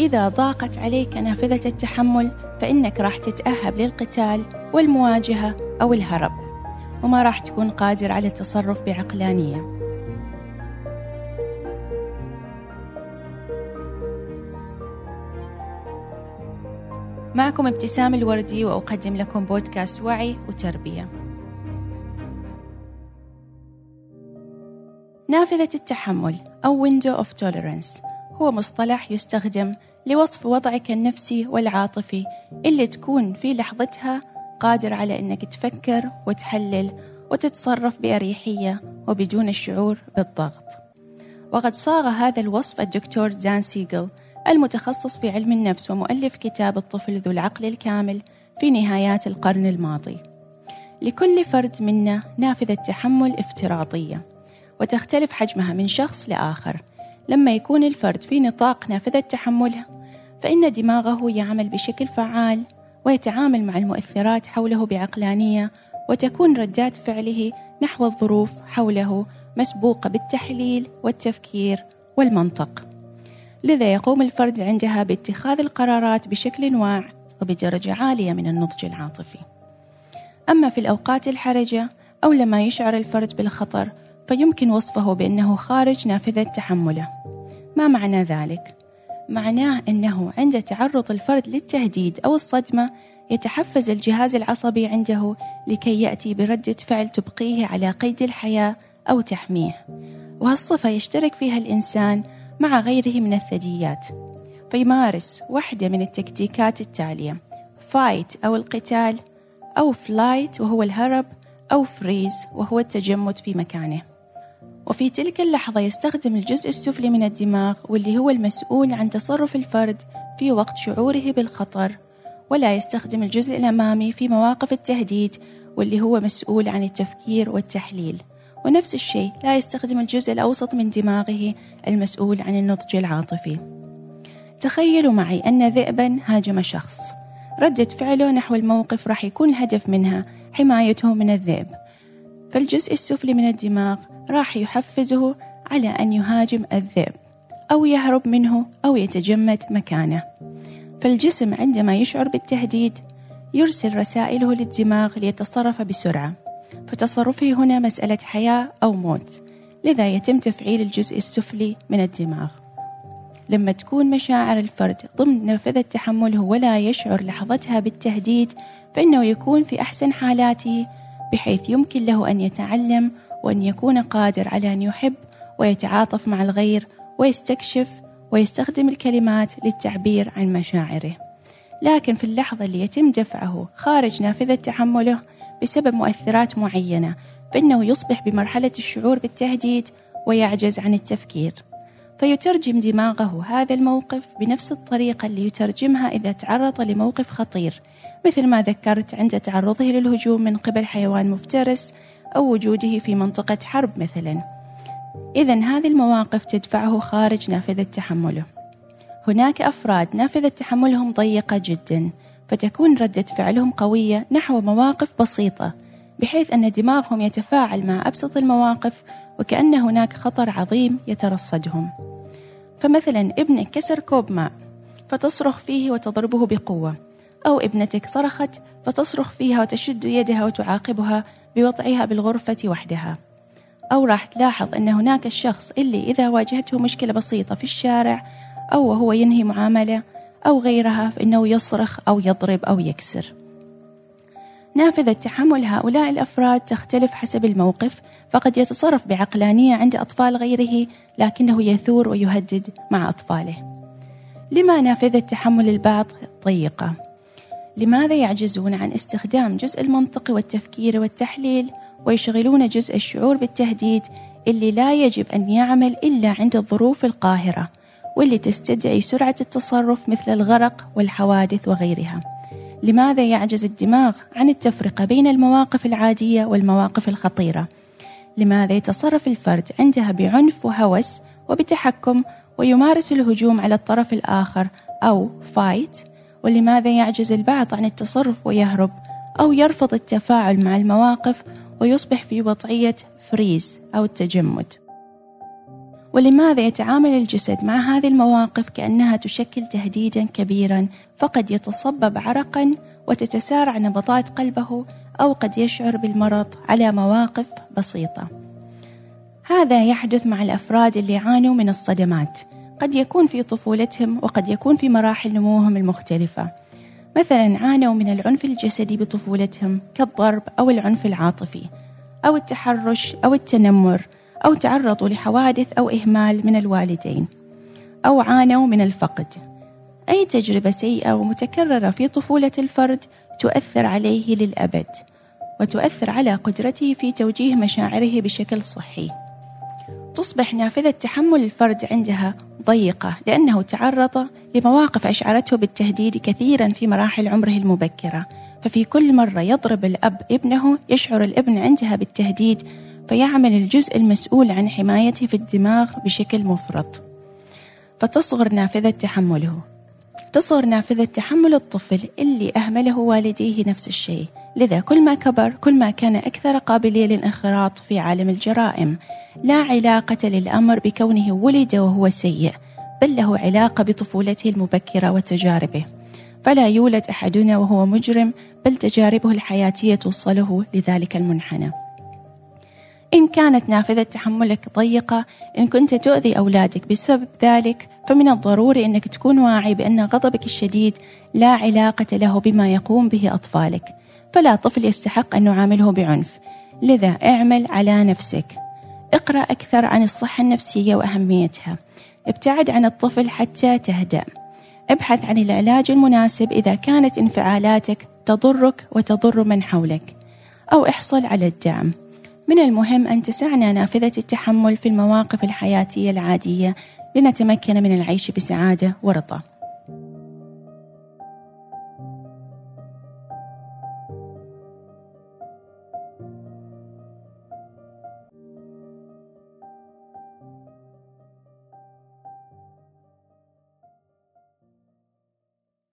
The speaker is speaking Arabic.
إذا ضاقت عليك نافذة التحمل فإنك راح تتأهب للقتال والمواجهة أو الهرب. وما راح تكون قادر على التصرف بعقلانية. معكم ابتسام الوردي وأقدم لكم بودكاست وعي وتربية. نافذة التحمل أو Window of Tolerance هو مصطلح يستخدم لوصف وضعك النفسي والعاطفي اللي تكون في لحظتها قادر على أنك تفكر وتحلل وتتصرف بأريحية وبدون الشعور بالضغط. وقد صاغ هذا الوصف الدكتور دان سيجل المتخصص في علم النفس ومؤلف كتاب الطفل ذو العقل الكامل في نهايات القرن الماضي. لكل فرد منا نافذة تحمل افتراضية وتختلف حجمها من شخص لآخر. لما يكون الفرد في نطاق نافذة تحمله فإن دماغه يعمل بشكل فعال ويتعامل مع المؤثرات حوله بعقلانية وتكون ردات فعله نحو الظروف حوله مسبوقة بالتحليل والتفكير والمنطق. لذا يقوم الفرد عندها باتخاذ القرارات بشكل واع وبدرجة عالية من النضج العاطفي. أما في الأوقات الحرجة أو لما يشعر الفرد بالخطر فيمكن وصفه بأنه خارج نافذة تحمله. ما معنى ذلك؟ معناه أنه عند تعرض الفرد للتهديد أو الصدمة يتحفز الجهاز العصبي عنده لكي يأتي بردة فعل تبقيه على قيد الحياة أو تحميه. وهالصفة يشترك فيها الإنسان مع غيره من الثدييات. فيمارس واحدة من التكتيكات التالية fight أو القتال أو flight وهو الهرب أو freeze وهو التجمد في مكانه. وفي تلك اللحظة يستخدم الجزء السفلي من الدماغ واللي هو المسؤول عن تصرف الفرد في وقت شعوره بالخطر. ولا يستخدم الجزء الأمامي في مواقف التهديد واللي هو مسؤول عن التفكير والتحليل. ونفس الشيء لا يستخدم الجزء الأوسط من دماغه المسؤول عن النضج العاطفي. تخيلوا معي أن ذئبا هاجم شخص. ردة فعله نحو الموقف راح يكون الهدف منها حمايته من الذئب. فالجزء السفلي من الدماغ راح يحفزه على أن يهاجم الذئب أو يهرب منه أو يتجمد مكانه. فالجسم عندما يشعر بالتهديد يرسل رسائله للدماغ ليتصرف بسرعة فتصرفه هنا مسألة حياة أو موت لذا يتم تفعيل الجزء السفلي من الدماغ. لما تكون مشاعر الفرد ضمن نافذة تحمله ولا يشعر لحظتها بالتهديد فإنه يكون في أحسن حالاته بحيث يمكن له أن يتعلم وأن يكون قادر على أن يحب ويتعاطف مع الغير ويستكشف ويستخدم الكلمات للتعبير عن مشاعره. لكن في اللحظة اللي يتم دفعه خارج نافذة تحمله بسبب مؤثرات معينة فإنه يصبح بمرحلة الشعور بالتهديد ويعجز عن التفكير. فيترجم دماغه هذا الموقف بنفس الطريقة اللي يترجمها إذا تعرض لموقف خطير مثل ما ذكرت عند تعرضه للهجوم من قبل حيوان مفترس أو وجوده في منطقة حرب مثلا. إذا هذه المواقف تدفعه خارج نافذة تحمله هناك أفراد نافذة تحملهم ضيقة جدا فتكون ردة فعلهم قوية نحو مواقف بسيطة بحيث أن دماغهم يتفاعل مع أبسط المواقف وكأن هناك خطر عظيم يترصدهم. فمثلا ابنك كسر كوب ماء فتصرخ فيه وتضربه بقوة. أو ابنتك صرخت فتصرخ فيها وتشد يدها وتعاقبها بوضعها بالغرفة وحدها. أو راح تلاحظ أن هناك الشخص اللي إذا واجهته مشكلة بسيطة في الشارع أو وهو ينهي معاملة أو غيرها فإنه يصرخ أو يضرب أو يكسر. نافذة تحمل هؤلاء الأفراد تختلف حسب الموقف فقد يتصرف بعقلانية عند أطفال غيره لكنه يثور ويهدد مع أطفاله. لما نافذة تحمل البعض ضيقة؟ لماذا يعجزون عن استخدام جزء المنطق والتفكير والتحليل ويشغلون جزء الشعور بالتهديد اللي لا يجب أن يعمل إلا عند الظروف القاهرة واللي تستدعي سرعة التصرف مثل الغرق والحوادث وغيرها. لماذا يعجز الدماغ عن التفرقة بين المواقف العادية والمواقف الخطيرة؟ لماذا يتصرف الفرد عندها بعنف وهوس وبتحكم ويمارس الهجوم على الطرف الآخر أو فايت؟ ولماذا يعجز البعض عن التصرف ويهرب أو يرفض التفاعل مع المواقف ويصبح في وضعية فريز أو التجمد؟ ولماذا يتعامل الجسد مع هذه المواقف كأنها تشكل تهديدا كبيرا فقد يتصبب عرقا وتتسارع نبضات قلبه أو قد يشعر بالمرض على مواقف بسيطة هذا يحدث مع الأفراد اللي يعانوا من الصدمات قد يكون في طفولتهم وقد يكون في مراحل نموهم المختلفة. مثلا عانوا من العنف الجسدي بطفولتهم كالضرب أو العنف العاطفي أو التحرش أو التنمر أو تعرضوا لحوادث أو إهمال من الوالدين أو عانوا من الفقد. أي تجربة سيئة ومتكررة في طفولة الفرد تؤثر عليه للأبد وتؤثر على قدرته في توجيه مشاعره بشكل صحي. تصبح نافذة تحمل الفرد عندها ضيقة لأنه تعرض لمواقف أشعرته بالتهديد كثيرا في مراحل عمره المبكرة. ففي كل مرة يضرب الأب ابنه يشعر الابن عندها بالتهديد فيعمل الجزء المسؤول عن حمايته في الدماغ بشكل مفرط. فتصغر نافذة تحمله. تصغر نافذة تحمل الطفل اللي أهمله والديه نفس الشيء. لذا كل ما كبر كل ما كان أكثر قابلية للانخراط في عالم الجرائم. لا علاقة للأمر بكونه ولد وهو سيء بل له علاقة بطفولته المبكرة وتجاربه. فلا يولد أحدنا وهو مجرم بل تجاربه الحياتية توصله لذلك المنحنى. إن كانت نافذة تحملك ضيقة إن كنت تؤذي أولادك بسبب ذلك فمن الضروري أنك تكون واعي بأن غضبك الشديد لا علاقة له بما يقوم به أطفالك. فلا طفل يستحق أن نعامله بعنف. لذا اعمل على نفسك. اقرأ أكثر عن الصحة النفسية وأهميتها. ابتعد عن الطفل حتى تهدأ. ابحث عن العلاج المناسب إذا كانت انفعالاتك تضرك وتضر من حولك. أو احصل على الدعم. من المهم أن تسعنا نافذة التحمل في المواقف الحياتية العادية لنتمكن من العيش بسعادة ورضا.